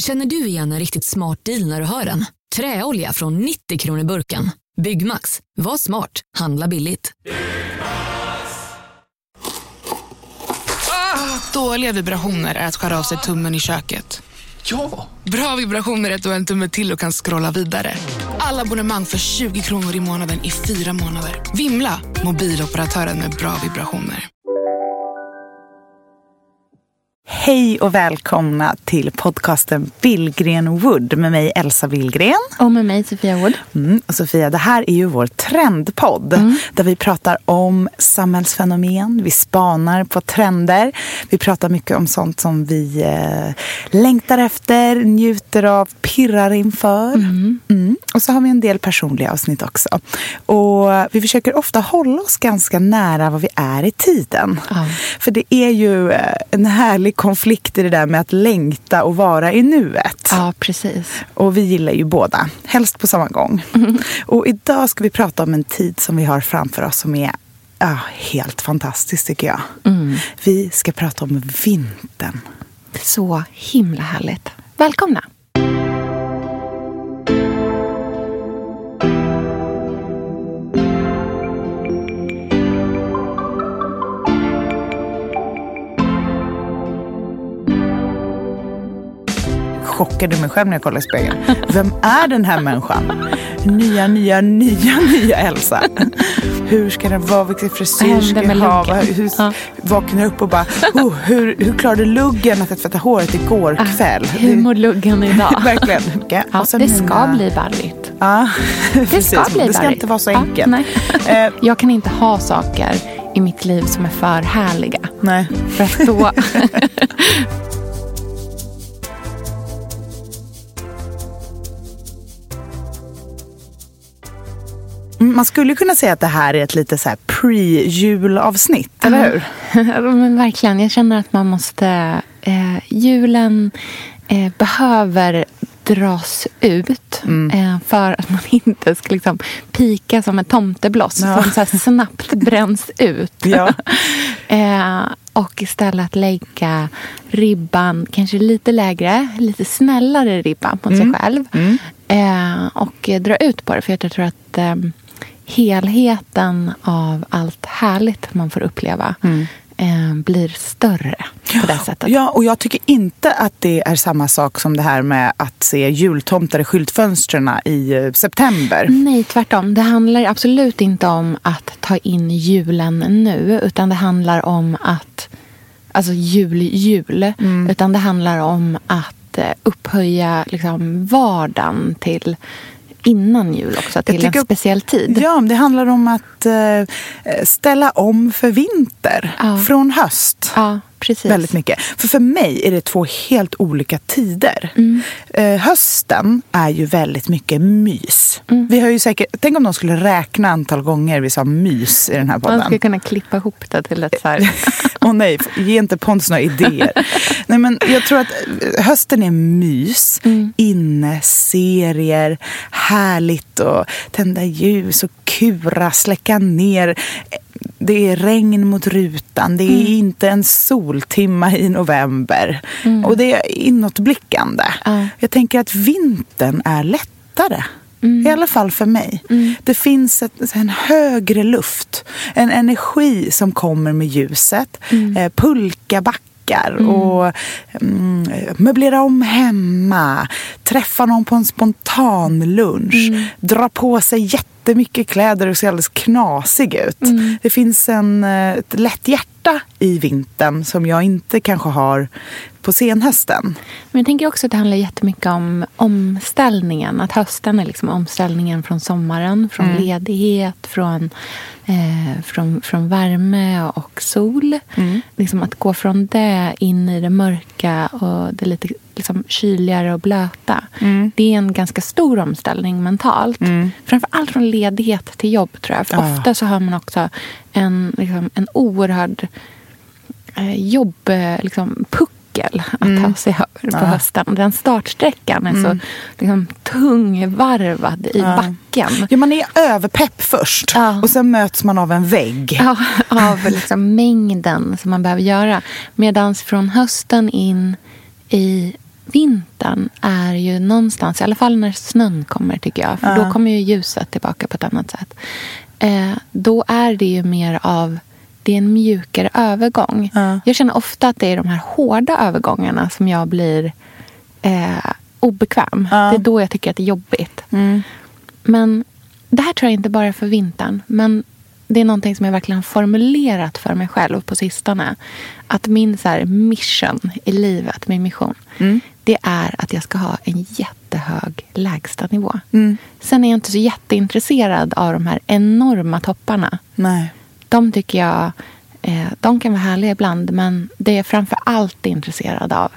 Känner du igen en riktigt smart deal när du hör den? Träolja från 90 kronor burken. Byggmax. Var smart. Handla billigt. Dåliga vibrationer är att skära av sig tummen i köket. Ja! Bra vibrationer är att du har en tumme till och kan scrolla vidare. Alla abonnemang för 20 kronor i månaden i fyra månader. Vimla! Mobiloperatören med bra vibrationer. Hej och välkomna till podcasten Billgren Wood med mig Elsa Billgren. Och med mig Sofia Wood. Mm, och Sofia, det här är ju vår trendpodd mm. där vi pratar om samhällsfenomen, vi spanar på trender. Vi pratar mycket om sånt som vi eh, längtar efter, njuter av, pirrar inför. Mm. mm. Och så har vi en del personliga avsnitt också. Och vi försöker ofta hålla oss ganska nära vad vi är i tiden. För det är ju eh, en härlig konflikt i det där med att längta och vara i nuet. Ja, precis. Och vi gillar ju båda, helst på samma gång. Mm. Och idag ska vi prata om en tid som vi har framför oss som är ja, helt fantastisk tycker jag. Mm. Vi ska prata om vintern. Så himla härligt. Välkomna! Chockade mig själv när jag kollade i spegeln. Vem är den här människan? Nya, nya, nya, nya Elsa. Hur ska den vara? Vilken frisyr ska jag ha? Hur, ja. Vaknar upp och bara, oh, hur, hur klarade luggen att tvätta håret igår ah, kväll? Hur mår luggen idag? Verkligen. Ja, det mina... ska bli barrigt. Ja, det ska bli barrigt. Det ska inte vara så enkelt. Ja, eh, jag kan inte ha saker i mitt liv som är för härliga. Nej. För att då Man skulle kunna säga att det här är ett lite så pre-julavsnitt, eller hur? men verkligen. Jag känner att man måste... Eh, julen eh, behöver dras ut mm. eh, för att man inte ska liksom pika som en tomtebloss ja. som så snabbt bränns ut. Ja. eh, och istället lägga ribban kanske lite lägre, lite snällare ribba mot mm. sig själv. Mm. Eh, och dra ut på det. För jag tror att eh, helheten av allt härligt man får uppleva mm. eh, blir större på det sättet. Ja, och jag tycker inte att det är samma sak som det här med att se jultomtar i skyltfönstren i eh, september. Nej, tvärtom. Det handlar absolut inte om att ta in julen nu, utan det handlar om att Alltså jul, jul. Mm. Utan det handlar om att eh, upphöja liksom, vardagen till innan jul också, till en speciell tid. Ja, det handlar om att eh, ställa om för vinter ja. från höst. Ja. Precis. Väldigt mycket. För för mig är det två helt olika tider. Mm. Eh, hösten är ju väldigt mycket mys. Mm. Vi har ju säkert, tänk om de skulle räkna antal gånger vi sa mys i den här podden. Man skulle kunna klippa ihop det till ett så här... Åh oh, nej, ge inte Pontus några idéer. nej, men jag tror att eh, hösten är mys, mm. inne, serier, härligt och tända ljus och kura, släcka ner det är regn mot rutan, det är mm. inte en soltimma i november. Mm. Och det är inåtblickande. Uh. Jag tänker att vintern är lättare. Mm. I alla fall för mig. Mm. Det finns ett, en högre luft. En energi som kommer med ljuset. Mm. Eh, pulkabackar Mm. och mm, möblera om hemma, träffa någon på en spontan lunch, mm. dra på sig jätte jättemycket kläder och ser alldeles knasig ut. Mm. Det finns en, eh, ett lätt hjärta i vintern som jag inte kanske har på senhösten. Men jag tänker också att det handlar jättemycket om omställningen. Att hösten är liksom omställningen från sommaren, från mm. ledighet, från, eh, från, från värme och sol. Mm. Liksom att gå från det in i det mörka och det lite liksom kyligare och blöta. Mm. Det är en ganska stor omställning mentalt. Mm. Framför allt från ledighet till jobb tror jag. För ah. ofta så har man också en, liksom, en oerhörd eh, jobb, eh, liksom, puckel att mm. ta sig över på ja. hösten. Den startsträckan är mm. så liksom, tungvarvad i ja. backen. Ja, man är överpepp först ja. och sen möts man av en vägg. Ja, av liksom, mängden som man behöver göra. Medan från hösten in i vintern är ju någonstans, i alla fall när snön kommer tycker jag, för då kommer ju ljuset tillbaka på ett annat sätt. Eh, då är det ju mer av, det är en mjukare övergång. Ja. Jag känner ofta att det är de här hårda övergångarna som jag blir eh, obekväm. Ja. Det är då jag tycker att det är jobbigt. Mm. Men det här tror jag inte bara är för vintern. Men det är någonting som jag verkligen har formulerat för mig själv på sistone. Att min så här, mission i livet, min mission, Mm. det är att jag ska ha en jättehög lägstanivå. Mm. Sen är jag inte så jätteintresserad av de här enorma topparna. Nej. De tycker jag eh, de kan vara härliga ibland. Men det jag framför allt är intresserad av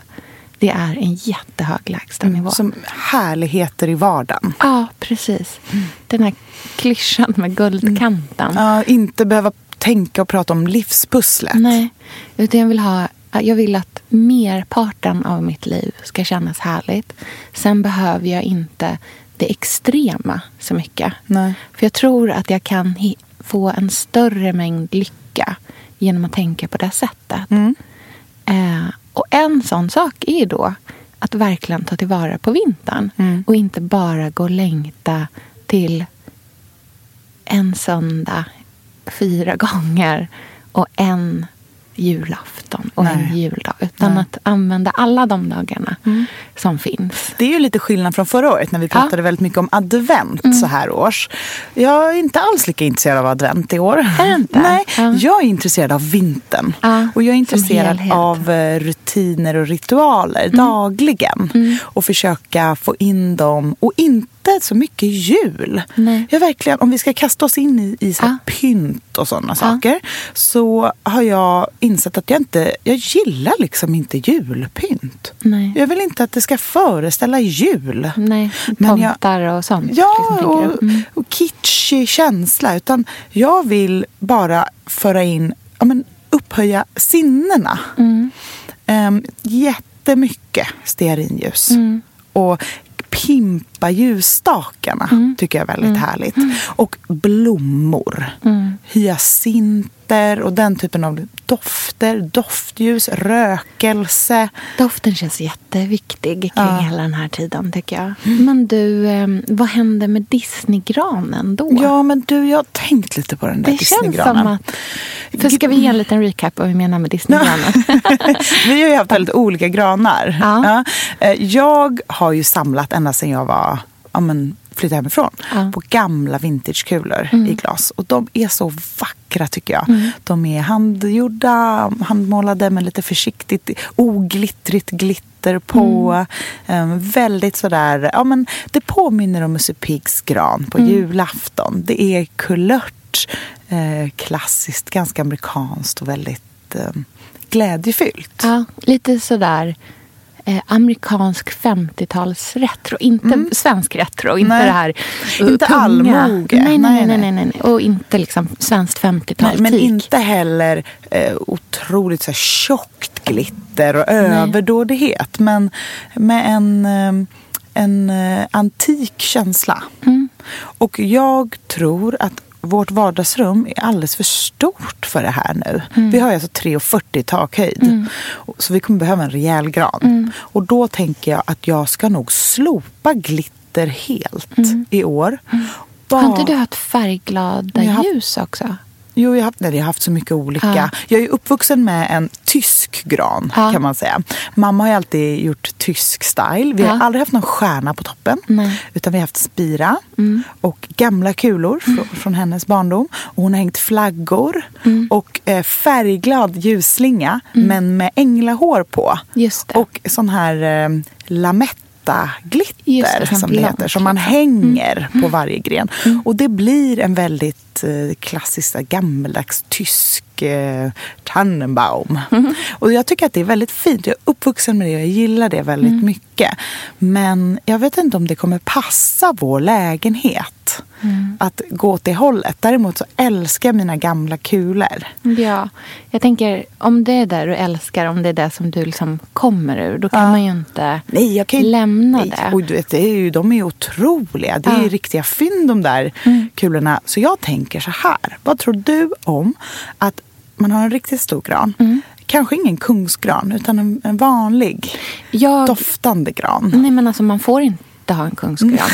det är en jättehög lägstanivå. Som härligheter i vardagen. Ja, precis. Den här klyschan med guldkanten. Ja, inte behöva tänka och prata om livspusslet. Nej, utan jag vill, ha, jag vill att merparten av mitt liv ska kännas härligt. Sen behöver jag inte det extrema så mycket. Nej. För jag tror att jag kan få en större mängd lycka genom att tänka på det sättet. Mm. Eh, och en sån sak är ju då att verkligen ta tillvara på vintern. Mm. Och inte bara gå och längta till en söndag fyra gånger och en julafton och en Nej. juldag. Utan Nej. att använda alla de dagarna som finns. Det är ju lite skillnad från förra året när vi pratade väldigt mycket om advent Mm. så här års. Jag är inte alls lika intresserad av advent i år. Är inte? Nej, Ja. jag är intresserad av vintern. Ja, och jag är intresserad av eh, rutiner och ritualer Mm. dagligen. Och försöka få in dem. Och inte så mycket jul. Nej. Jag verkligen, om vi ska kasta oss in i, i så Ja. pynt och sådana saker. Så har jag insett att jag inte, jag gillar liksom inte julpynt. Nej. Jag vill inte att det ska föreställa jul. Nej, Men jag- tomtar och sånt. Ja, liksom, och? Mm. och kitschig känsla. Utan jag vill bara föra in, ja, men upphöja sinnena. Mm. Um, jättemycket stearinljus. Mm. Och pimpa ljusstakarna Mm. tycker jag är väldigt härligt. Och blommor. Mm. Hyacinter och den typen av dofter, doftljus, rökelse. Doften känns jätteviktig kring Ja. hela den här tiden tycker jag. Men du, eh, vad händer med Disneygranen då? Ja, men du, jag har tänkt lite på den där det känns som Disneygranen. att... För ska vi ge en liten recap vad vi menar med Disneygranen? Vi har ju haft väldigt olika granar. Ja. Eh, Jag har ju samlat ända sedan jag var, ja, men, flyttade hemifrån Ja. Mm. på gamla vintagekulor i glas. Och de är så vackra tycker jag. Mm. De är handgjorda, handmålade med lite försiktigt oglittrigt glitter på. Mm. Eh, väldigt sådär, ja men det påminner om Musse Piggs gran på Mm. julafton. Det är kulört, eh, klassiskt, ganska amerikanskt och väldigt eh, glädjefyllt. ja, lite sådär eh, amerikansk 50-talsretro. Inte svensk retro. Inte Mm. Nej. det här eh, Inte tunga. allmoge. Nej, nej, Nej, nej, nej. nej, nej. Och inte liksom svenskt 50-tal. Nej, men inte heller eh, otroligt så här, tjockt glitter och överdådighet. Men med en, eh, en eh, antik känsla. Mm. Och jag tror att vårt vardagsrum är alldeles för stort för det här nu. Mm. Vi har ju alltså 3,40 i takhöjd. Så vi kommer behöva en rejäl gran. Mm. Och då tänker jag att jag ska nog slopa glitter helt i år. Mm. Har inte du haft färgglada Jag ljus också? Jo, jag har, haft, nej, jag har haft så mycket olika. Ja. Jag är uppvuxen med en tysk gran Ja. kan man säga. Mamma har alltid gjort tysk style. Vi har Ja. aldrig haft någon stjärna på toppen. Nej. Utan vi har haft spira Mm. och gamla kulor från, från hennes barndom. Och hon har hängt flaggor Mm. och eh, färgglad ljusslinga men med änglahår på. Och sån här eh, lametta-glitter Just det, som det heter. Som man hänger på varje gren. Och det blir en väldigt eh, klassisk, gammaldags tysk eh, Tannenbaum. Och jag tycker att det är väldigt fint. Jag är uppvuxen med det och jag gillar det väldigt mycket. Men jag vet inte om det kommer passa vår lägenhet. Att gå åt det hållet. Däremot så älskar jag mina gamla kulor. Ja, jag tänker om det är det du älskar, om det är det som du liksom kommer ur, då kan Ja. man ju inte Nej, kan ju, lämna nej. det. Och du vet, det är ju, de är ju otroliga. Det är Ja. Mm. ju riktiga fynd de där kulorna. Så jag tänker så här. Vad tror du om att man har en riktigt stor gran. Mm. kanske ingen kungsgran utan en, en vanlig Jag, doftande gran. nej, men alltså man får inte ha en kungsgran.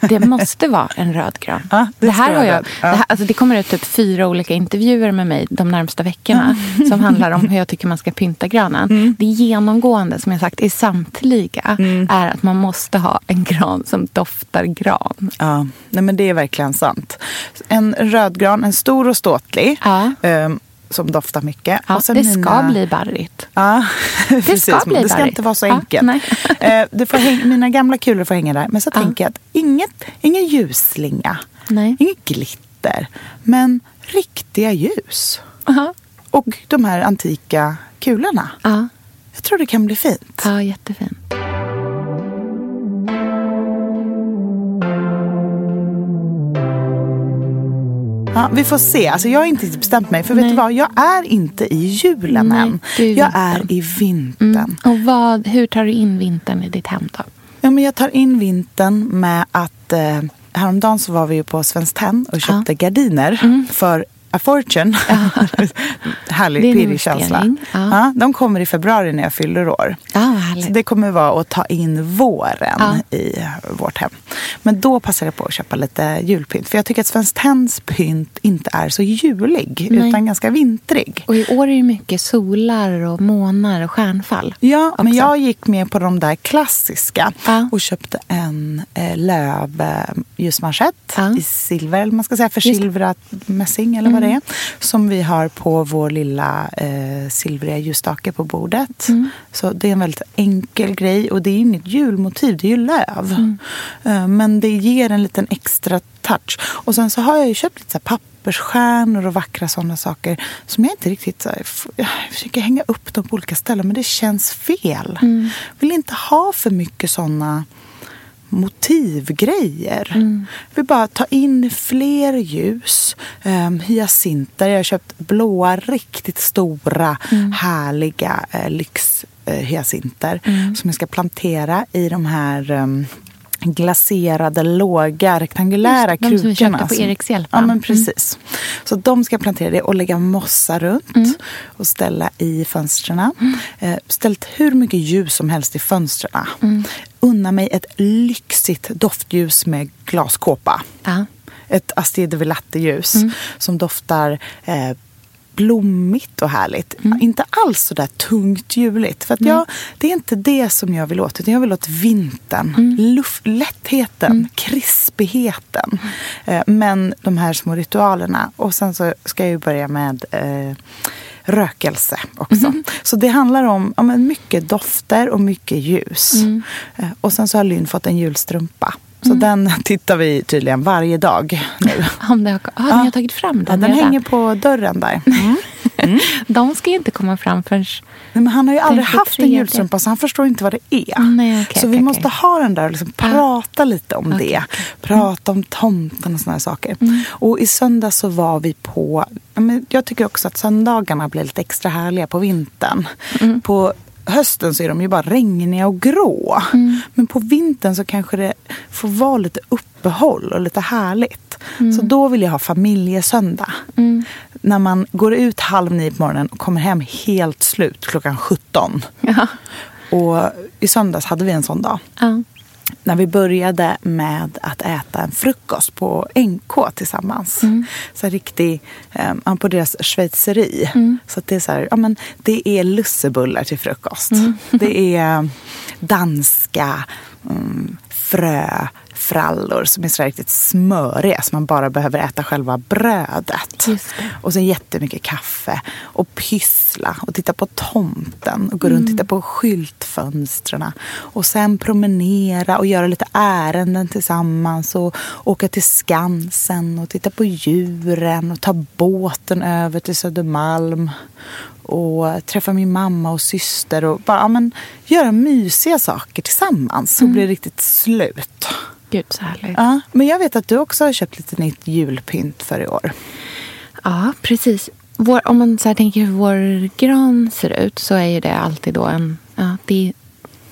Det måste vara en rödgran. Ja, det det, här har jag, röd. Ja. det, här, alltså det kommer ut typ fyra olika intervjuer med mig de närmsta veckorna som handlar om hur jag tycker man ska pynta granen. Mm. Det genomgående som jag sagt i samtliga är att man måste ha en gran som doftar gran. Ja, nej men det är verkligen sant. En rödgran, en stor och ståtlig. Ja. ehm, som doftar mycket. Ja, Och sen det ska mina- bli barrigt. Ja, Det precis. ska bli det ska barrigt. inte vara så Ja, enkelt. nej. Eh, det får häng, mina gamla kulor får hänga där. Men så Ja. tänker jag att inget, ingen ljusslinga, Nej. inget glitter, men riktiga ljus. Aha. Och de här antika kulorna. Ja, Jag tror det kan bli fint. ja, jättefint. Ja, vi får se. Alltså, jag har inte bestämt mig. För vet Nej. du vad? Jag är inte i julen Nej, än. är Jag vintern. är i vintern. Mm. Och vad, hur tar du in vintern i ditt hem då? Ja, men jag tar in vintern med att eh, häromdagen så var vi ju på Svenskt Tenn och köpte gardiner för a fortune. Härlig är en pirrig känsla. Ja. Ja, de kommer i februari när jag fyller år. Ja, Så det kommer vara att ta in våren Ja. i vårt hem. Men då passar jag på att köpa lite julpynt. För jag tycker att Svenskt Tenns pynt inte är så julig Nej. utan ganska vintrig. Och i år är det mycket solar och månar och stjärnfall. Ja, men också. jag gick med på de där klassiska Ja. och köpte en eh, löv eh, ljusmanschett Ja. i silver, eller man ska säga försilvrat mässing eller vad det är. Som vi har på vår lilla eh, silvriga ljusstake på bordet. Så det är en väldigt enkel grej och det är inget julmotiv, det är ju löv. Eh, men det ger en liten extra touch. Och sen så har jag ju köpt lite så här pappersstjärnor och vackra sådana saker som jag inte riktigt... Så här, jag försöker hänga upp dem på olika ställen men det känns fel. vill inte ha för mycket sådana motivgrejer. Jag vill bara ta in fler ljus. Um, hyacinter. Jag har köpt blåa, riktigt stora, härliga uh, lyxhyacinter som jag ska plantera i de här um, glaserade, låga, rektangulära Just det, de som vi krukorna. köpte på som- Erikshjälpen. Ja, men Mm. precis. Så de ska plantera det och lägga mossa runt Mm. och ställa i fönstren. Eh, ställt hur mycket ljus som helst i fönstren. Mm. Unna mig ett lyxigt doftljus med glaskåpa. Ja. Ett Astrid de Villatte-ljus Mm. som doftar eh, blommigt och härligt. Mm. Inte alls så där tungt juligt. För att jag, det är inte det som jag vill åt. Utan jag vill åt vintern. Mm. Luft, lättheten, krispigheten. Eh, men de här små ritualerna. Och sen så ska jag ju börja med eh, rökelse också. Mm. Så det handlar om ja, mycket dofter och mycket ljus. Mm. Eh, och sen så har Lynn fått en julstrumpa. Så den tittar vi tydligen varje dag nu. Om det har, ah, ni har tagit fram Ja, den den redan? hänger på dörren där. De ska ju inte komma fram förrän... Nej, men han har ju aldrig Den haft en 23. julstrumpa så han förstår inte vad det är. Nej, okej, så vi okej, måste ha den där och liksom Ja. prata lite om det. Mm. Prata om tomten och såna här saker. Och i söndag så var vi på... ja, men Jag tycker också att söndagarna blir lite extra härliga på vintern. Mm. På hösten så är de ju bara regniga och grå. Mm. Men på vintern så kanske det får vara lite uppehåll och lite härligt. Mm. Så då vill jag ha familjesöndag. När man går ut halv nio på morgonen och kommer hem helt slut klockan 17. Ja. Och i söndags hade vi en sån dag. Ja. När vi började med att äta en frukost på NK tillsammans. Mm. Så riktig, eh, på deras schweizeri. Mm. Så att det är så här, ja men det är lussebullar till frukost. Mm. Det är danska mm, fröfrallor som är så riktigt smöriga. Så man bara behöver äta själva brödet. Och sen jättemycket kaffe och pyssla och titta på tomten och gå runt och titta på skyltfönstren. Och sen promenera och göra lite ärenden tillsammans och åka till Skansen och titta på djuren och ta båten över till Södermalm och träffa min mamma och syster och bara ja, men, göra mysiga saker tillsammans så blir det riktigt slut. Gud, så härligt. Ja, men jag vet att du också har köpt lite nytt julpynt för i år. Ja, precis. Vår, om man så här tänker hur vår gran ser ut så är ju det alltid då en... Ja, det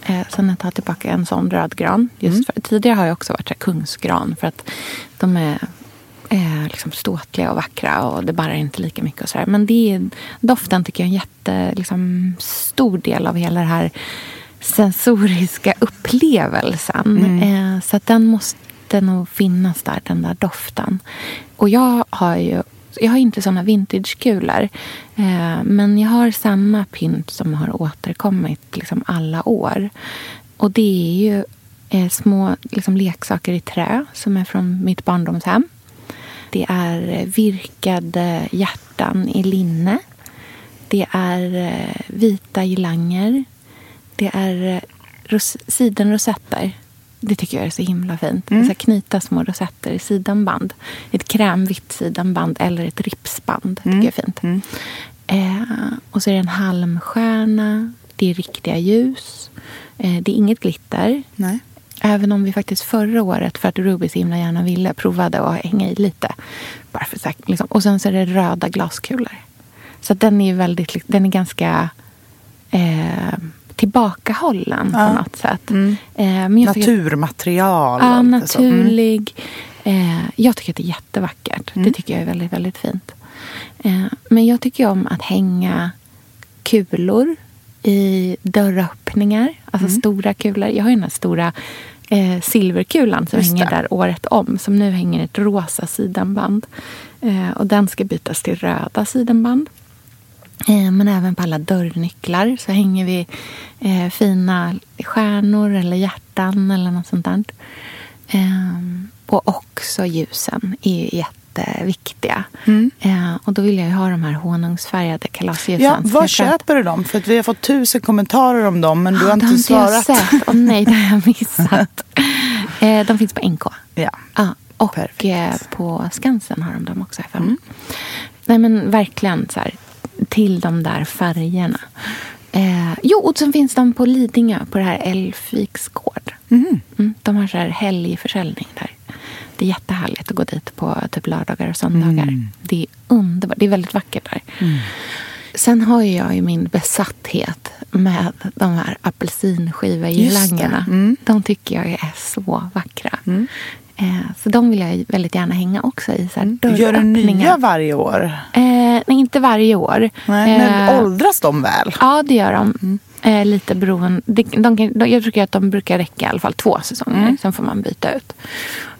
eh, sen jag tar tillbaka en sån röd gran. Just för, tidigare har jag också varit så här kungsgran för att de är eh, liksom ståtliga och vackra och det barrar inte lika mycket. och så där. Men det är, doften tycker jag är en jätte, liksom, stor del av hela det här sensoriska upplevelsen. Mm. Eh, så att den måste nog finnas där, den där doften. Och jag har ju jag har inte såna vintagekulor. Eh, men jag har samma pynt som har återkommit liksom alla år. Och det är ju eh, små liksom, leksaker i trä som är från mitt barndomshem. Det är eh, virkade hjärtan i linne. Det är eh, vita girlanger. Det är eh, ros sidenrosetter. Det tycker jag är så himla fint. Mm. Så här knyta små rosetter i sidenband. Ett krämvitt sidenband eller ett ripsband. tycker jag är fint. Mm. Eh, och så är det en halmstjärna. Det är riktiga ljus. Eh, det är inget glitter. Nej. Även om vi faktiskt förra året, för att Ruby så himla gärna ville, provade att hänga i lite. Bara för säk- liksom. Och sen så är det röda glaskulor. Så den är väldigt, den är ganska eh, tillbakahållen Ja. på något sätt. Mm. Eh, Naturmaterial. Ja. Mm. naturlig. Eh, jag tycker att det är jättevackert. Mm. Det tycker jag är väldigt, väldigt fint. Eh, men jag tycker om att hänga kulor i dörröppningar. Alltså Mm. stora kulor. Jag har ju den här stora eh, silverkulan som Just hänger det. där året om. Som nu hänger i ett rosa sidenband. Eh, och den ska bytas till röda sidenband. Eh, Men även på alla dörrnycklar så hänger vi eh, fina stjärnor eller hjärtan eller något sånt där. Ehm, och också ljusen är jätteviktiga. Mm. Eh, och då vill jag ju ha de här honungsfärgade kalasljusen. Ja, var köper du dem? För vi har fått tusen kommentarer om dem men du har Ah, inte de svarat. Jag sett. Åh nej, det har jag missat. eh, de finns på NK. Ja. Ja, och eh, på Skansen har de dem också. här för mig. Mm. Nej men verkligen så här, till de där färgerna. Eh, jo, och sen finns de på Lidingö, på det här Älvviks gård. Mhm. Mm, de har så här helgförsäljning där. Det är jättehärligt att gå dit på typ lördagar och söndagar. Mm. Det är underbart. Det är väldigt vackert där. Sen har jag ju min besatthet med de här det. Mm. De tycker jag är så vackra. Mm. Eh, så de vill jag väldigt gärna hänga också i så här Gör du nya varje år? Eh, nej, inte varje år. Nej, men Eh, åldras de väl? Ja, det gör de. Mm. Eh, lite beroende. De, de, de, jag tycker att de brukar räcka i alla fall två säsonger. Mm. Sen får man byta ut.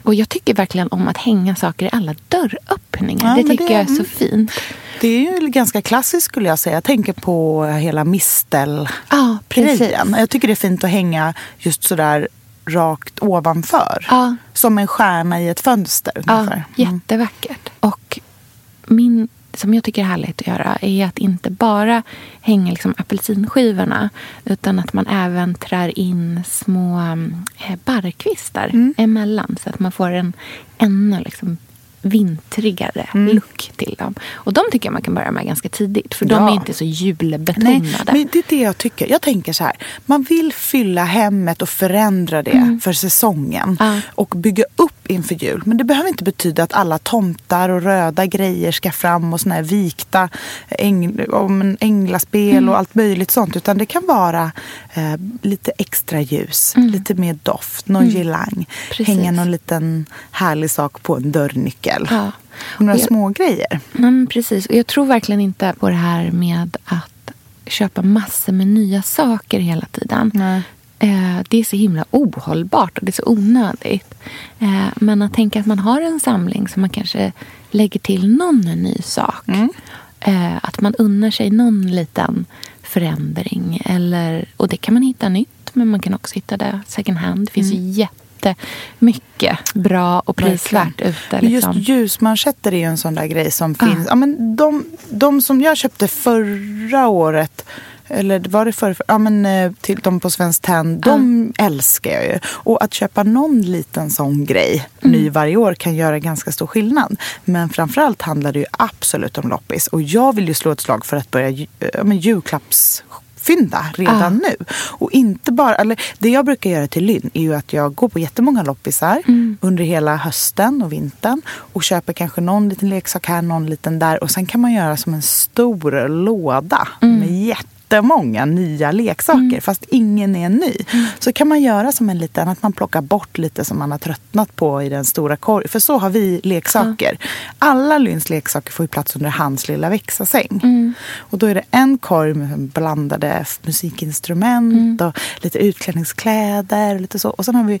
Och jag tycker verkligen om att hänga saker i alla dörröppningar. Ja, det tycker det- jag är så mm. fint. Det är ju ganska klassiskt skulle jag säga. Jag tänker på hela mistel Ja, precis. Jag tycker det är fint att hänga just sådär rakt ovanför. Ja. Som en stjärna i ett fönster Ja, ungefär. Mm. jättevackert. Och min, som jag tycker är härligt att göra är att inte bara hänga liksom apelsinskivorna utan att man även trär in små eh, barrkvistar Mm. emellan så att man får en ännu liksom vintrigare Mm. look till dem. Och de tycker jag man kan börja med ganska tidigt för de Ja. är inte så julbetonade. Nej, men det är det jag tycker. Jag tänker så här. Man vill fylla hemmet och förändra det för säsongen. Mm. Ja. Och bygga upp inför jul. Men det behöver inte betyda att alla tomtar och röda grejer ska fram och såna här vikta äng, om änglaspel Mm. och allt möjligt sånt. Utan det kan vara eh, lite extra ljus, lite mer doft, någon girlang. Mm. Precis. Hänga någon liten härlig sak på en dörrnyckel. Ja. Och några jag- små grejer. Mm, precis. Och jag tror verkligen inte på det här med att köpa massor med nya saker hela tiden. Nej. Eh, det är så himla ohållbart och det är så onödigt. Eh, men att tänka att man har en samling som man kanske lägger till någon ny sak. Eh, att man unnar sig någon liten förändring. Eller, och det kan man hitta nytt, men man kan också hitta det second hand. Det finns ju jättemycket bra och prisvärt ute. Men Just Liksom. ljusmanschetter är ju en sån där grej som Ja. finns. Ja, men de, de som jag köpte förra året eller var det för, ja, men, eh, till de på Svenskt Tenn, de älskar jag ju. Och att köpa någon liten sån grej Mm. ny varje år kan göra ganska stor skillnad. Men framförallt handlar det ju absolut om loppis. Och jag vill ju slå ett slag för att börja ja, men, julklappsfynda redan nu. Och inte bara, eller det jag brukar göra till Lynn är ju att jag går på jättemånga loppisar under hela hösten och vintern och köper kanske någon liten leksak här, någon liten där. Och sen kan man göra som en stor låda med jättemånga nya leksaker Mm. fast ingen är ny. Så kan man göra som en liten, att man plockar bort lite som man har tröttnat på i den stora korgen. För så har vi leksaker. Alla Lynns leksaker får ju plats under hans lilla växa-säng. Mm. Och då är det en korg med blandade musikinstrument och lite utklädningskläder. Och, lite så. och sen har vi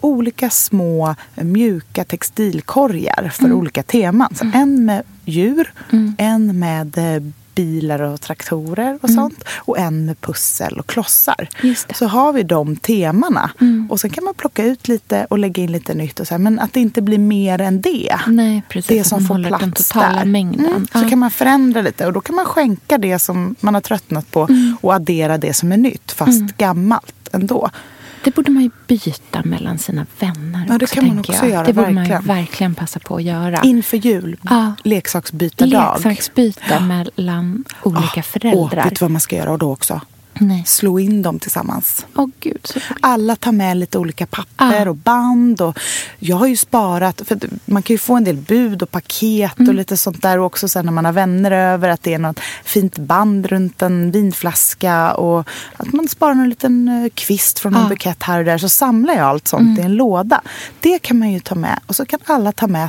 olika små mjuka textilkorgar för olika teman. Så en med djur, en med eh, bilar och traktorer och sånt. Och en med pussel och klossar. Så har vi de temana. Och sen kan man plocka ut lite och lägga in lite nytt. Och så här, men att det inte blir mer än det. Nej, precis. Det som får plats där. mängden. Mm. Ja. Så kan man förändra lite och då kan man skänka det som man har tröttnat på Mm. och addera det som är nytt fast gammalt ändå. Det borde man ju byta mellan sina vänner Ja, det också, kan man också jag. göra, Det borde man verkligen. ju verkligen passa på att göra. Inför jul, Ja. leksaksbytardag. Leksaksbyte mellan olika Åh, föräldrar. vet du vad man ska göra då också? Nej. Slå in dem tillsammans. Åh gud. Alla tar med lite olika papper Ja. och band. Och jag har ju sparat, för man kan ju få en del bud och paket Mm. och lite sånt där. Och också sen när man har vänner över att det är något fint band runt en vinflaska. Och att man sparar någon liten eh, kvist från någon Ja. bukett här och där. Så samlar jag allt sånt Mm. i en låda. Det kan man ju ta med. Och så kan alla ta med.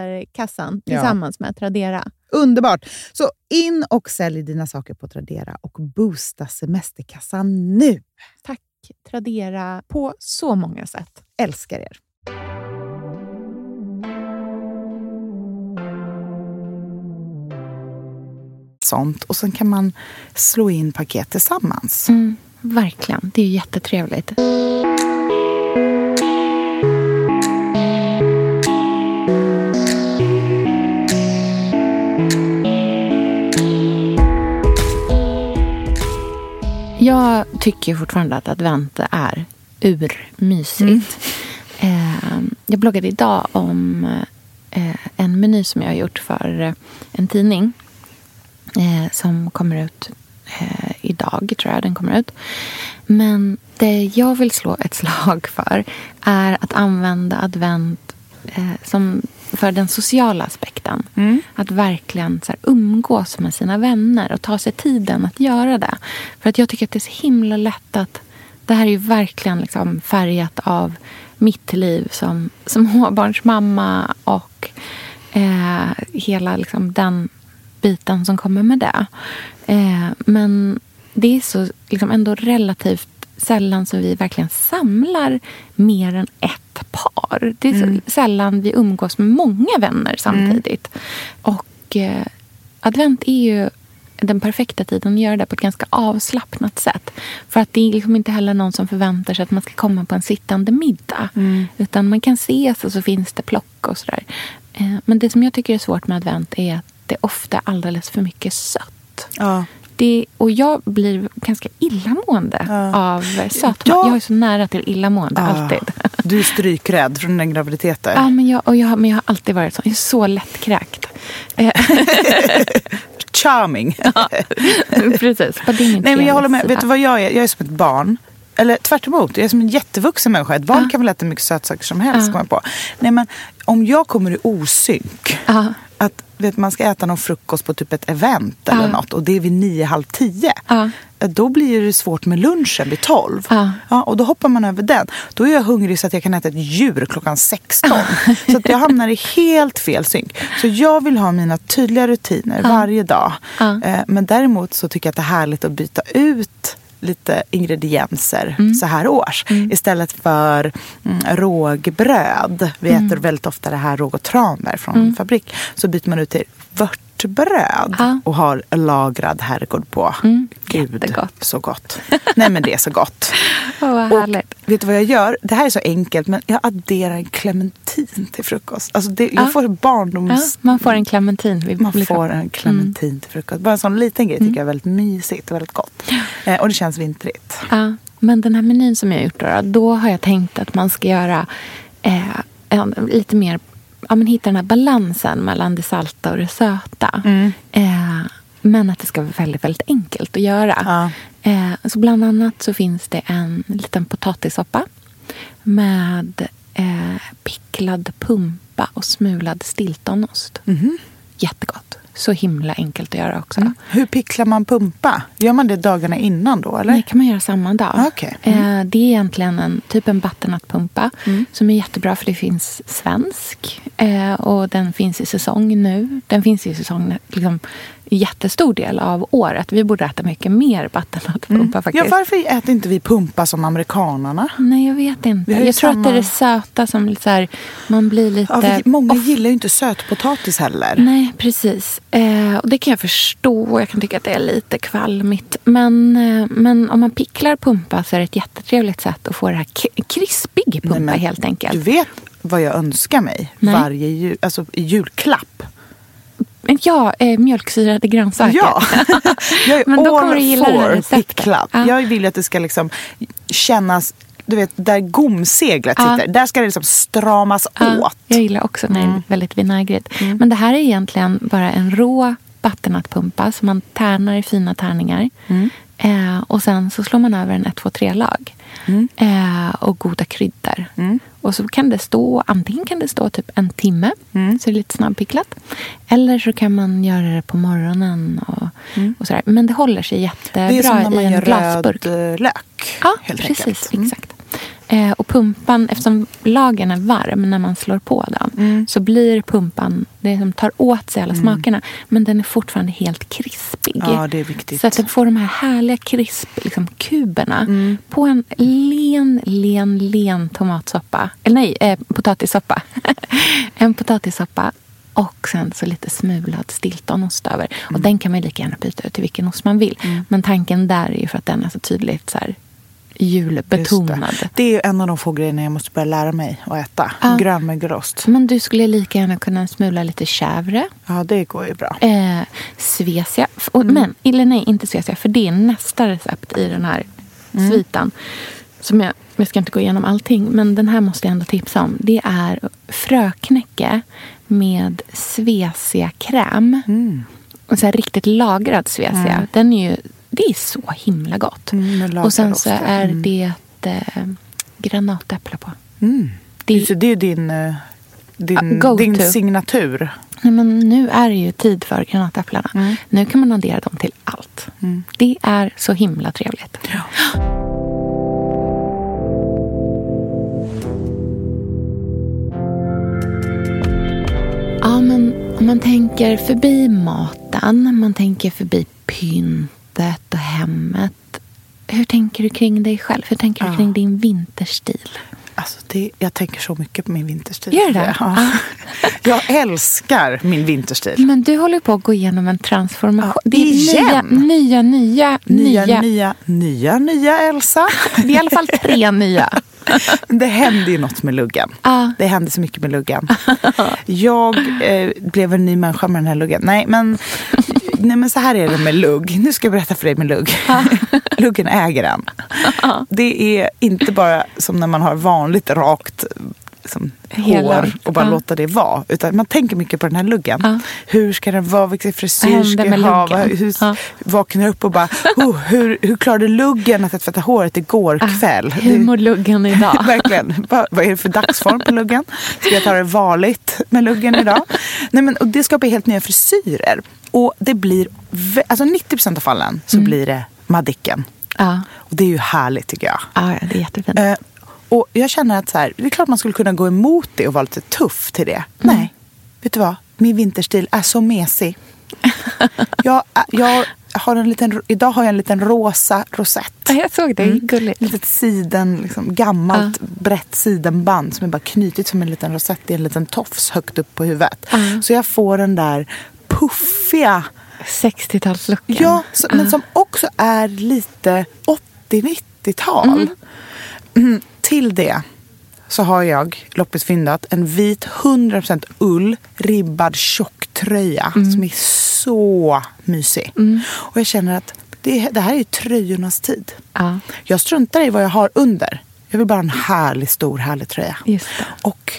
semesterkassan Ja. tillsammans med Tradera. Underbart! Så in och sälj dina saker på Tradera och boosta semesterkassan nu. Tack Tradera på så många sätt. Älskar er! Sånt. Och sen kan man slå in paket tillsammans. Mm, verkligen. Det är jättetrevligt. Jag tycker fortfarande att advent är urmysigt. Eh, jag bloggade idag om eh, en meny som jag har gjort för eh, en tidning eh, som kommer ut idag, tror jag den kommer ut. Men det jag vill slå ett slag för är att använda advent som för den sociala aspekten. Att verkligen så här, umgås med sina vänner och ta sig tiden att göra det. För att jag tycker att det är så himla lätt att det här är ju verkligen liksom färgat av mitt liv som småbarnsmamma och eh, hela liksom den biten som kommer med det. Eh, men det är så liksom ändå relativt sällan som vi verkligen samlar mer än ett par. Det är så sällan vi umgås med många vänner samtidigt. Och eh, advent är ju den perfekta tiden att göra det på ett ganska avslappnat sätt. För att det är liksom inte heller någon som förväntar sig att man ska komma på en sittande middag. Utan man kan ses och så finns det plock och sådär. Eh, Men det som jag tycker är svårt med advent är att det ofta är alldeles för mycket sött. Ja. Det, och jag blir ganska illamående Ja. av sötma. Ja. Jag är så nära till illamående, alltid. Du är strykrädd från den graviditeten. Ja, men jag, och jag, men jag har alltid varit så. Jag är så lättkräkt. Charming. Precis. Är inget Nej, men jag håller med. Vet du vad jag är? Jag är som ett barn. eller tvärt emot, jag är som en jättevuxen människa. Ett barn kan väl äta mycket sötsaker som helst. Ja. På. Nej, men om jag kommer i osynk, Ja. att vet, man ska äta någon frukost på typ ett event eller Ja. något och det är vid nio, halv tio. Ja. Då blir det svårt med lunchen vid tolv. Ja. och då hoppar man över den. Då är jag hungrig så att jag kan äta ett djur klockan 16. så att jag hamnar i helt fel synk. Så jag vill ha mina tydliga rutiner varje dag. Eh, Men däremot så tycker jag att det är härligt att byta ut lite ingredienser Mm. så här års. Istället för mm, rågbröd. Vi Mm. äter väldigt ofta det här råg och tranbär från fabrik. Så byter man ut till vörtbröd Ja. och har lagrad herrgård på. Mm. Gud, Jättegott. så gott. Nej men det är så gott. Åh, vad Och härligt. vet du vad jag gör? Det här är så enkelt men jag adderar en clementin till frukost. Alltså det, jag Ja. får barndoms... man får en clementin. Man får en clementin till frukost. Bara en sån liten grej tycker jag är väldigt mysigt och väldigt gott. Eh, och det känns vintrigt. Ja, men den här menyn som jag har gjort då, då har jag tänkt att man ska göra eh, en, lite mer, ja men hitta den här balansen mellan det salta och det söta. Eh, men att det ska vara väldigt, väldigt enkelt att göra. Ja. Eh, så bland annat så finns det en liten potatissoppa med eh, picklad pumpa och smulad stiltonost. Jättegott. Så himla enkelt att göra också. Hur picklar man pumpa? Gör man det dagarna innan då eller? Nej, kan man göra samma dag. Ah, okej. Mm. Eh, det är egentligen en, typ en butternutpumpa som är jättebra för det finns svensk eh, och den finns i säsong nu. Den finns i säsong liksom, jättestor del av året. Vi borde äta mycket mer butternutpumpa faktiskt. Ja, varför äter inte vi pumpa som amerikanerna? Nej, jag vet inte. Jag tror att det är det samma- söta som så här, man blir lite... Ja, vi, många off. gillar ju inte sötpotatis heller. Nej, precis. Eh, och det kan jag förstå. Jag kan tycka att det är lite kvalmigt. Men, eh, men om man picklar pumpa så är det ett jättetrevligt sätt att få det här krispig pumpa Nej, men helt enkelt. Du vet vad jag önskar mig Nej. varje jul, alltså, julklapp? Ja, eh, mjölksyrade grönsaker. Ja, jag är Men då kommer all du gilla for pickklapp. Ja. Jag vill att det ska liksom kännas, du vet där gomseglet Ja. sitter, där ska det liksom stramas Ja, åt. jag gillar också när det är väldigt vinägrigt. Men det här är egentligen bara en rå butternutpumpa som man tärnar i fina tärningar. Eh, och sen så slår man över en 1, 2, 3-lag. Eh, och goda kryddor. Och så kan det stå, antingen kan det stå typ en timme, så det är lite snabbpicklat. Eller så kan man göra det på morgonen. Och, och sådär. Men det håller sig jättebra Det är som när man i en gör glasburk. röd eh, lök. Ja, precis. Mm. Exakt. Eh, och pumpan, eftersom lagen är varm när man slår på den Mm. så blir pumpan, det som tar åt sig alla smakerna men den är fortfarande helt krispig. Ja, det är viktigt. Så att du får de här härliga krisp, liksom, kuberna Mm. på en len, len, len tomatsoppa. Eller nej, eh, potatissoppa. en potatissoppa och sen så lite smulad stiltonost över. Mm. Och den kan man lika gärna byta ut till vilken ost man vill. Men tanken där är ju för att den är så tydligt så här, julbetonad. Det. det är en av de få grejerna jag måste börja lära mig att äta. Ja. Grönmögelost. Men du skulle lika gärna kunna smula lite chèvre. Ja, det går ju bra. Eh, svesia. Och, Men, eller nej, inte svesia. För det är nästa recept i den här sviten. Som jag, jag ska inte gå igenom allting, men den här måste jag ändå tipsa om. Det är fröknäcke med svesiakräm. Och så här riktigt lagrad svesia. Den är ju, det är så himla gott. Mm, och sen så ja. är Mm. det eh, granatäpple på. Mm. Det- Så det är din, eh, din, Ja, go din signatur. Nej, men nu är det ju tid för granatäpplena. Mm. Nu kan man addera dem till allt. Det är så himla trevligt. Ja, men om man tänker förbi maten, man tänker förbi pyntet och hemmet. Hur tänker du kring dig själv? Hur tänker du Ja. kring din vinterstil? Alltså det, jag tänker så mycket på min vinterstil. Gör det? Ja. Jag älskar min vinterstil. Men du håller på att gå igenom en transformation. Ja, det är igen. nya, nya, nya, Nya, nya. nya, nya, nya Elsa. Det är i alla fall tre nya. Det hände ju något med luggen. Ja. Det hände så mycket med luggen. Jag eh, blev en ny människa med den här luggen. Nej men, nej, men så här är det med lugg. Nu ska jag berätta för dig med lugg. luggen äger en. Det är inte bara som när man har vanligt rakt liksom, Hela- hår och bara ja. låta det vara. Utan man tänker mycket på den här luggen. Ja. Hur ska den vara? Vilken frisyr ska jag ha? luggen? Hur, Ja. Vaknar upp och bara, oh, hur, hur klarade luggen att tvätta håret igår kväll? Hur mår luggen idag? Verkligen. Vad, vad är det för dagsform på luggen? Ska jag ta det varligt med luggen idag? Nej, men, och det skapar helt nya frisyrer. Och det blir, alltså 90 av fallen så blir det Madicken. Ja, Och det är ju härligt tycker jag. ja det är jättefint. Och jag känner att så här, det är klart man skulle kunna gå emot det och vara lite tuff till det. Nej, vet du vad? Min vinterstil är så mesig. jag, jag har en liten, idag har jag en liten rosa rosett. Ja, jag såg det, Mm. gulligt. Litet siden, liksom, gammalt brett sidenband som är bara knutit som en liten rosett i en liten tofs högt upp på huvudet. Ja. Så jag får den där puffiga 60-talslucken. Ja, så, men som också är lite 80-90-tal. Mm. Till det så har jag loppisfyndat en vit 100% ull ribbad tjocktröja som är så mysig. Och jag känner att det, det här är tröjornas tid. Ja, Jag struntar i vad jag har under. Jag vill bara ha en härlig, stor, härlig tröja. Och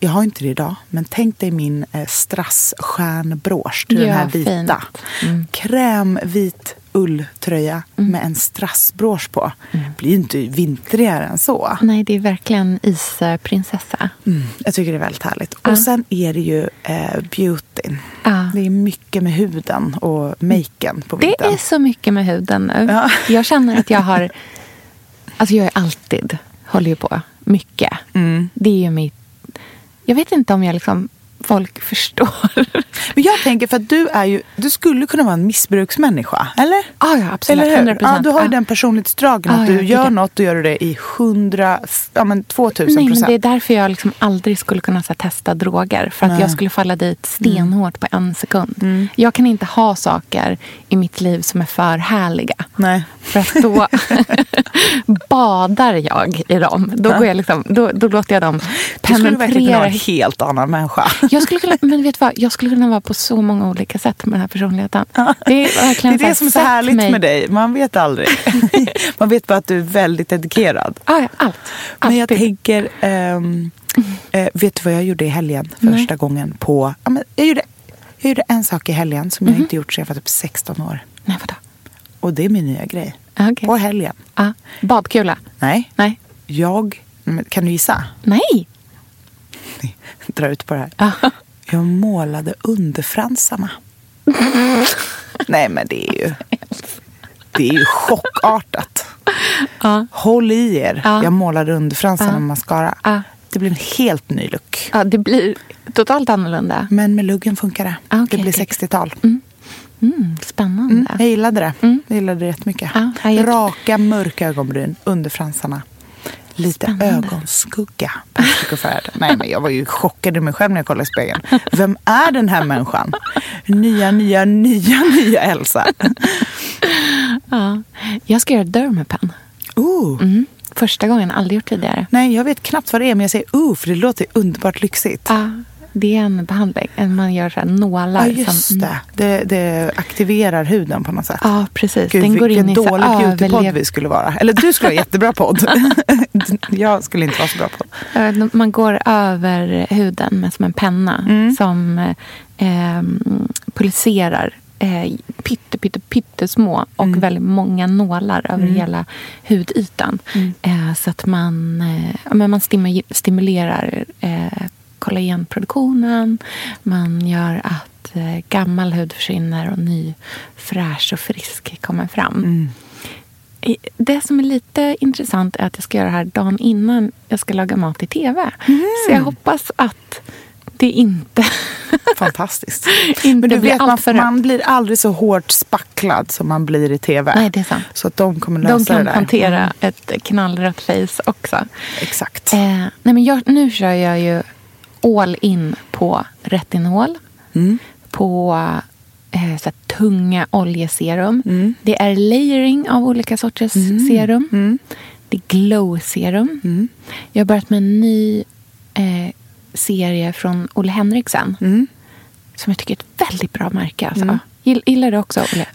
jag har inte det idag, men tänk dig min eh, strassstjärnbrosch till den Ja, här vita. Mm. Krämvit ulltröja med en strassbrosch på. Mm. blir ju inte vintrigare än så. Nej, det är verkligen isprinsessa. Mm, jag tycker det är väldigt härligt. Och sen är det ju eh, beautyn. Ja. Det är mycket med huden och maken på Det vintern. är så mycket med huden nu. Ja. Jag känner att jag har... Alltså jag är alltid, håller ju på, mycket. Mm. Det är ju mitt... Jag vet inte om jag liksom... Folk förstår. Men jag tänker för att du är ju, du skulle kunna vara en missbruksmänniska, eller? Ja, ja, absolut. Eller hur? 100 Ja, du har ju Ja. den personlighetsdragen Ja, att ja, du gud, gör ja. något, då gör du det i hundra, ja men 2000 Nej, men procent. det är därför jag liksom aldrig skulle kunna här, testa droger. För att Nej. jag skulle falla dit stenhårt på en sekund. Mm. Jag kan inte ha saker i mitt liv som är för härliga. Nej. För att då badar jag i dem. Då, går jag liksom, då, då låter jag dem Du skulle verkligen penetrera. vara en helt annan människa. Jag skulle kunna, men vet vad? Jag skulle kunna vara på så många olika sätt med den här personligheten. Det är Det är verkligen det som är så härligt mig. med dig. Man vet aldrig. Man vet bara att du är väldigt dedikerad. Ja, ja, allt. Men jag Alltid. tänker, ehm, eh, vet du vad jag gjorde i helgen? Första gången på... Ja, men jag, gjorde, jag gjorde en sak i helgen som Mhm. jag inte gjort sedan jag var typ 16 år. Nej, vadå? Och det är min nya grej. Ja, okej. På helgen. Ja, badkula? Nej, Nej. jag... Kan du gissa? Nej. Dra ut på det här. Ja. Jag målade underfransarna. Nej, men det är ju... Det är ju chockartat. Ja. Håll i er. Ja. Jag målade underfransarna Ja. med mascara. Ja. Det blir en helt ny look. ja, det blir totalt annorlunda. Men med luggen funkar det. Ah, okej, det blir okej. 60-tal. Mm, spännande. Mm, jag gillade det. Jag gillade det jättemycket. Jag- Raka, mörka ögonbryn under fransarna. Lite Spännande. ögonskugga på psykofärden. Nej, men jag var ju chockad i mig själv när jag kollade i spegeln. Vem är den här människan? Nya, nya, nya, nya Elsa. Ja. Jag ska göra dermapen. Ooh. Mm. Första gången, aldrig gjort tidigare. Nej, jag vet knappt vad det är, men jag säger ooh, för det låter underbart lyxigt. Ja, det är en behandling. Man gör så här nålar. Ja, just som, det. det. Det aktiverar huden på något sätt. Ja, precis. Gud, Den går in i så dålig beautypodd vi skulle vara. Eller du skulle ha jättebra podd. jag skulle inte vara så bra podd. Man går över huden med som en penna Mm. som eh, pulserar eh, pytte, pytte, pyttesmå och Mm. väldigt många nålar över hela hudytan. Mm. Eh, så att man, eh, men man stimu- stimulerar eh, kollagenproduktionen. Man gör att eh, gammal hud försvinner och ny fräsch och frisk kommer fram. Mm. Det som är lite intressant är att jag ska göra det här dagen innan jag ska laga mat i tv. Så jag hoppas att det inte, Fantastiskt. inte Men du blir vet, man, man blir aldrig så hårt spacklad som man blir i tv. Nej, det är sant. Så att de kommer lösa De kan det där. hantera Mm. ett knallrött face också. Exakt. Eh, nej men jag, nu kör jag ju all in på retinol. Mm. På eh, så tunga oljeserum. Mm. Det är layering av olika sorters serum. Mm. Det är glow-serum. Mm. Jag har börjat med en ny eh, serie från Olle Henriksen. Mm. Som jag tycker är ett väldigt bra märke. Alltså. Gill- Gillar du också Olle?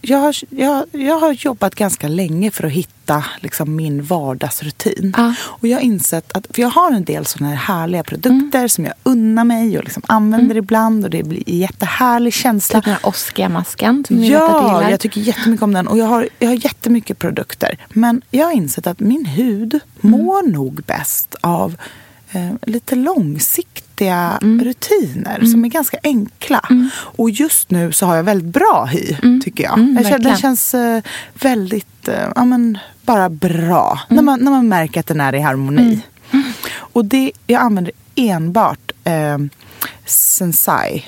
Jag har, jag, jag har jobbat ganska länge för att hitta liksom, min vardagsrutin. Ja. Och jag har insett att, för jag har en del sådana här härliga produkter som jag unnar mig och liksom använder ibland och det blir en jättehärlig känsla. Typ den här Oscar-masken som ni Ja, gillar. jag tycker jättemycket om den. Och jag har, jag har jättemycket produkter. Men jag har insett att min hud mår nog bäst av eh, lite långsiktiga rutiner som är ganska enkla. Och just nu så har jag väldigt bra hy, tycker jag. Mm, jag känner, den känns eh, väldigt, eh, ja men bara bra. När, man, när man märker att den är i harmoni. Och det, jag använder enbart eh, Sensai.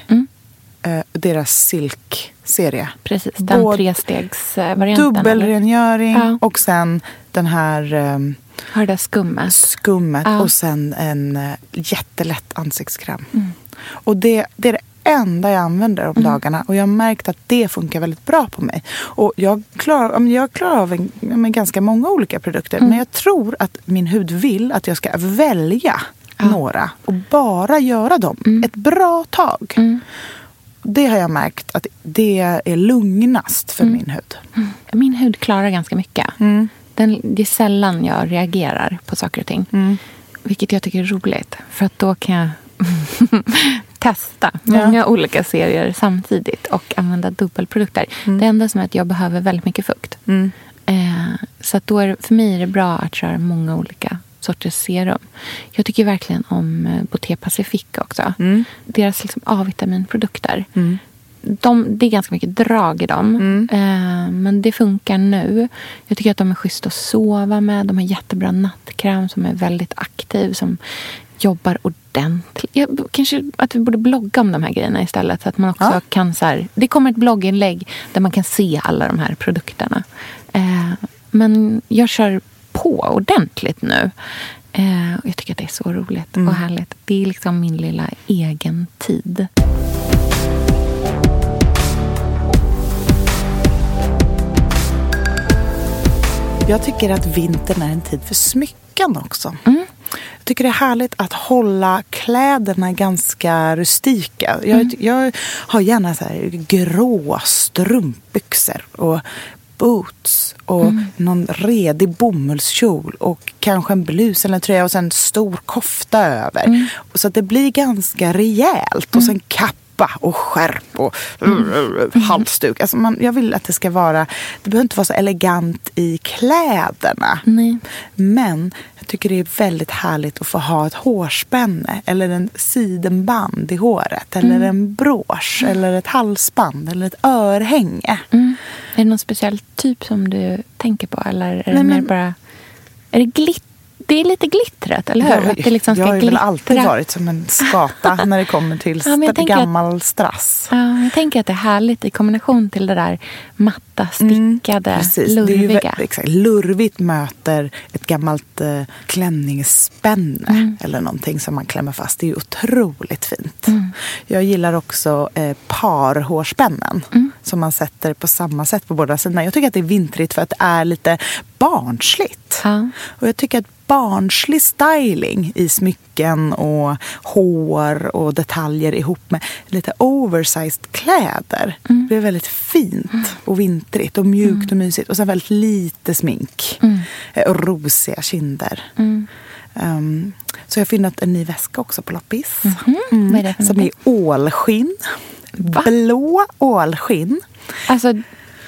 Eh, deras silkserie. Precis, den trestegsvarianten. Dubbelrengöring Ja. och sen den här um, Har det där skummet. skummet Ja. och sen en uh, jättelätt ansiktskräm. Mm. Och det, det är det enda jag använder om dagarna och jag har märkt att det funkar väldigt bra på mig. Och jag klarar, jag klarar av en, men ganska många olika produkter Mm. men jag tror att min hud vill att jag ska välja några och bara göra dem Mm. ett bra tag. Det har jag märkt att det är lugnast för min hud. Min hud klarar ganska mycket. Mm. Den, det är sällan jag reagerar på saker och ting. Mm. Vilket jag tycker är roligt. För att då kan jag testa Ja. många olika serier samtidigt och använda dubbelprodukter. Det enda som är att jag behöver väldigt mycket fukt. Mm. Eh, så att då är, för mig är det bra att köra många olika sorters serum. Jag tycker verkligen om eh, Boté Pacific också. Mm. Deras liksom A-vitaminprodukter. De, det är ganska mycket drag i dem. Eh, men det funkar nu. Jag tycker att de är schyssta att sova med. De har jättebra nattkräm som är väldigt aktiv. Som jobbar ordentligt. Jag, kanske att vi borde blogga om de här grejerna istället. Så att man också Ja. kan så här, Det kommer ett blogginlägg där man kan se alla de här produkterna. Eh, men jag kör på ordentligt nu. Eh, jag tycker att det är så roligt och härligt. Det är liksom min lilla egen tid. Jag tycker att vintern är en tid för smycken också. Jag tycker det är härligt att hålla kläderna ganska rustika. Jag, jag har gärna så här grå strumpbyxor och boots och någon redig bomullskjol och kanske en blus eller en tröja och sen en stor kofta över. Så att det blir ganska rejält. Och sen kappa och skärp och halsduk. Alltså man, jag vill att det ska vara, det behöver inte vara så elegant i kläderna. Nej. Men jag tycker det är väldigt härligt att få ha ett hårspänne eller en sidenband i håret. Eller en brosch eller ett halsband eller ett örhänge. Mm. Är det någon speciell typ som du tänker på? Eller är det Nej, mer men- bara... Är det glitt? Det är lite glittret, eller hur? Jag, att det liksom ska jag har ju väl alltid varit som en skata när det kommer till Ja, tänker att- gammal strass. Ja, jag tänker att det är härligt i kombination till det där matta, stickade, Mm, Precis. Det är ju lurviga. vä- exakt, lurvigt möter ett gammalt eh, klänningsspänne Mm. eller någonting som man klämmer fast. Det är ju otroligt fint. Mm. Jag gillar också eh, parhårspännen Mm. som man sätter på samma sätt på båda sidorna. Jag tycker att det är vintrigt för att det är lite barnsligt. Ja. Och jag tycker att barnslig styling i smycken och hår och detaljer ihop med lite oversized kläder. Mm. Det är väldigt fint och vintrigt och mjukt och mysigt. Och sen väldigt lite smink. Eh, Och rosiga kinder. Mm. Um, så jag har funnit en ny väska också på loppis. Vad är det för Som är ålskinn. Blå ålskinn. Alltså,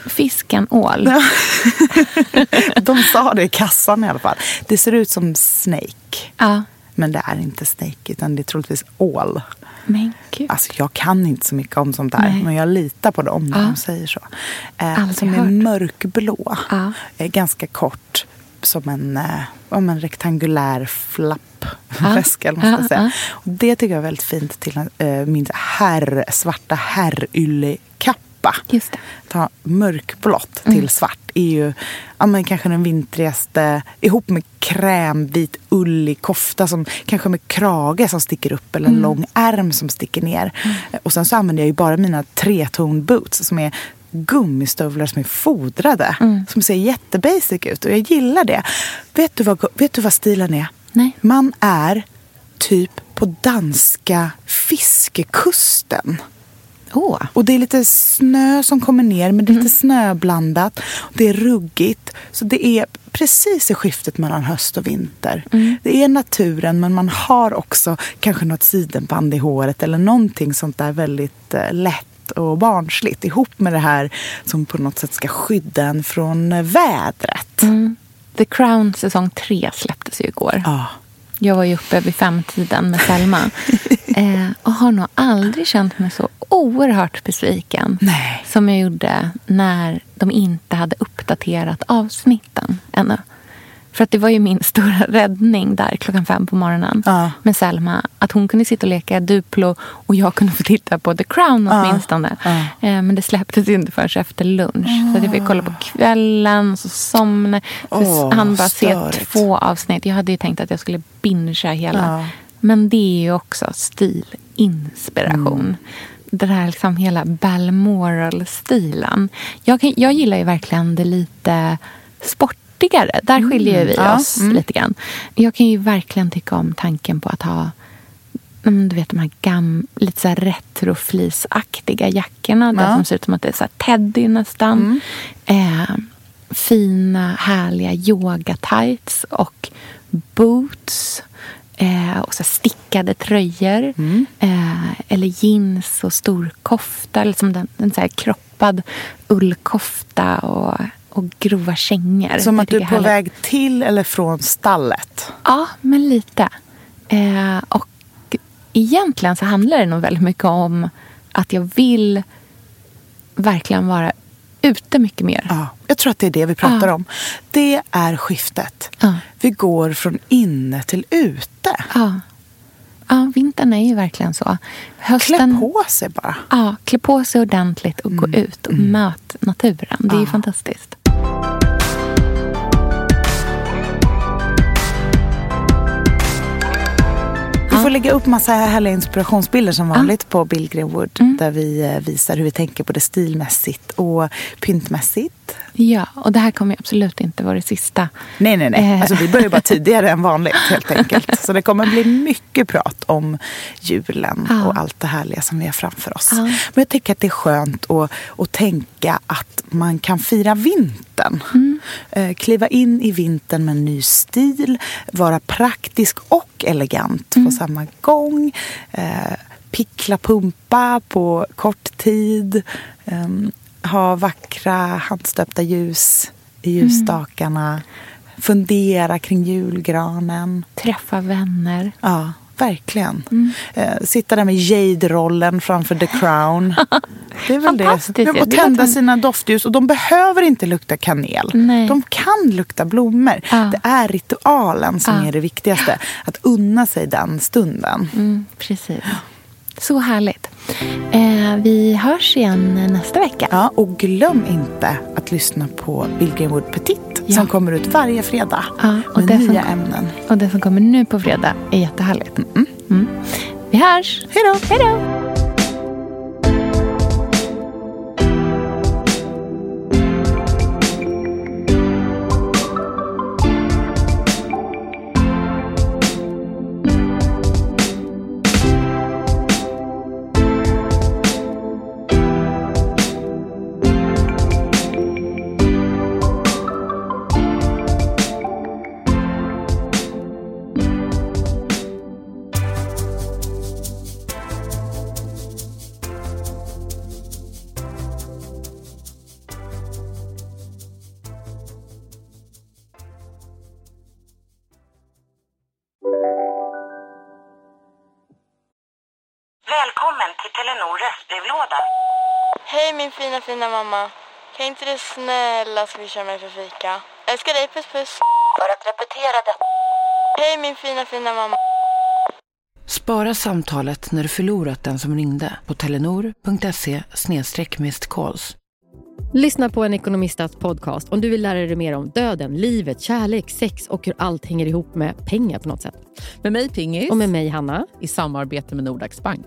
fisken ål. De sa det i kassan i alla fall. Det ser ut som Snake. Ja. Men det är inte Snake utan det är troligtvis ål. Men gud. Alltså jag kan inte så mycket om sånt där. Nej. Men jag litar på dem när Ja. de säger så. Eh, Aldrig som är hört. mörkblå. Ja. Eh, ganska kort. Som en, eh, om en rektangulär man Ja, ska säga. ja. Och det tycker jag är väldigt fint till eh, min herr, svarta herryllekappa. Just det. Ta mörkblått Mm. till svart är ju ja, men kanske den vintrigaste ihop med krämvit ullig kofta som kanske med krage som sticker upp eller en Mm. lång ärm som sticker ner. Och sen så använder jag ju bara mina treton boots som är gummistövlar som är fodrade. Mm. Som ser jättebasic ut och jag gillar det. Vet du vad, vet du vad stilen är? Nej. Man är typ på danska fiskekusten. Åh. Och det är lite snö som kommer ner, men det är lite snöblandat. Det är ruggigt. Så det är precis i skiftet mellan höst och vinter. Det är naturen, men man har också kanske något sidenband i håret eller någonting sånt där väldigt eh, lätt och barnsligt ihop med det här som på något sätt ska skydda en från eh, vädret. The Crown säsong tre släpptes ju igår. Ja. Jag var ju uppe vid femtiden med Selma. eh, och har nog aldrig känt mig så oerhört besviken Nej. som jag gjorde när de inte hade uppdaterat avsnitten ännu. För att det var ju min stora räddning där klockan fem på morgonen Ja. med Selma. Att hon kunde sitta och leka Duplo och jag kunde få titta på The Crown åtminstone. Ja. Eh, men det släpptes ju inte förrän efter lunch. Så att jag fick kolla på kvällen, så somnade Åh, Han bara se störigt. två avsnitt. Jag hade ju tänkt att jag skulle bingea hela. Ja. Men det är ju också stilinspiration. Mm. Det här liksom hela Balmoral-stilen. Jag, jag gillar ju verkligen det lite sportigare. Där skiljer vi Mm. Oss lite grann. Jag kan ju verkligen tycka om tanken på att ha mm, du vet de här gam, lite så här retroflisaktiga jackorna. Där Ja. som ser ut som att det är så teddy nästan. Eh, fina, härliga yoga-tights och boots. Eh, och så stickade tröjor. Eh, eller jeans och storkofta. Eller som den, en så kroppad ullkofta och, och grova kängor. Som att du är på härligt. väg till eller från stallet. Ja, men lite. Eh, och egentligen så handlar det nog väldigt mycket om att jag vill verkligen vara ute mycket mer. Ja, jag tror att det är det vi pratar Ja. om. Det är skiftet. Ja. Vi går från inne till ute. Ja. ja, vintern är ju verkligen så. Klä Hösten, på sig bara. Ja, klä på sig ordentligt och gå ut och möt naturen. Det är ju fantastiskt. Vi får lägga upp massa härliga inspirationsbilder som vanligt på Bill Greenwood. Där vi eh, visar hur vi tänker både stilmässigt och pyntmässigt. Ja, och det här kommer absolut inte vara det sista. Nej, nej, nej. Eh. Alltså, vi börjar bara tidigare än vanligt helt enkelt. Så det kommer bli mycket prat om julen Ja. och allt det härliga som vi har framför oss. Ja. Men jag tycker att det är skönt att, att tänka att man kan fira vintern. Mm. Eh, kliva in i vintern med en ny stil, vara praktisk och elegant Mm. på samma gång. Eh, pickla pumpa på kort tid. Ehm, ha vackra handstöpta ljus i ljusstakarna. Fundera kring julgranen. Träffa vänner. Ja, verkligen. Mm. Eh, sitta där med Jade-rollen framför The Crown. Det är väl det. Ja. Och tända sina doftljus. Och de behöver inte lukta kanel. Nej. De kan lukta blommor. Ja. Det är ritualen som Ja. är det viktigaste. Att unna sig den stunden. Mm, precis. Så härligt. Eh, vi hörs igen nästa vecka. Ja, och glöm inte att lyssna på Bill Greenwood Petit Ja. som kommer ut varje fredag Ja, och med det som- nya ämnen. Och det som kommer nu på fredag är jättehärligt. Mm. Vi hörs! Hej då! Fina fina mamma. Kan inte du snälla swisha mig för fika? Älskar dig, puss puss. För att repetera detta. Hej min fina fina mamma. Spara samtalet när du förlorat den som ringde på telenor.se calls. Lyssna på en ekonomistats podcast om du vill lära dig mer om döden, livet, kärlek, sex och hur allt hänger ihop med pengar på något sätt. Med mig Pingis. Och med mig Hanna. I samarbete med Nordax Bank.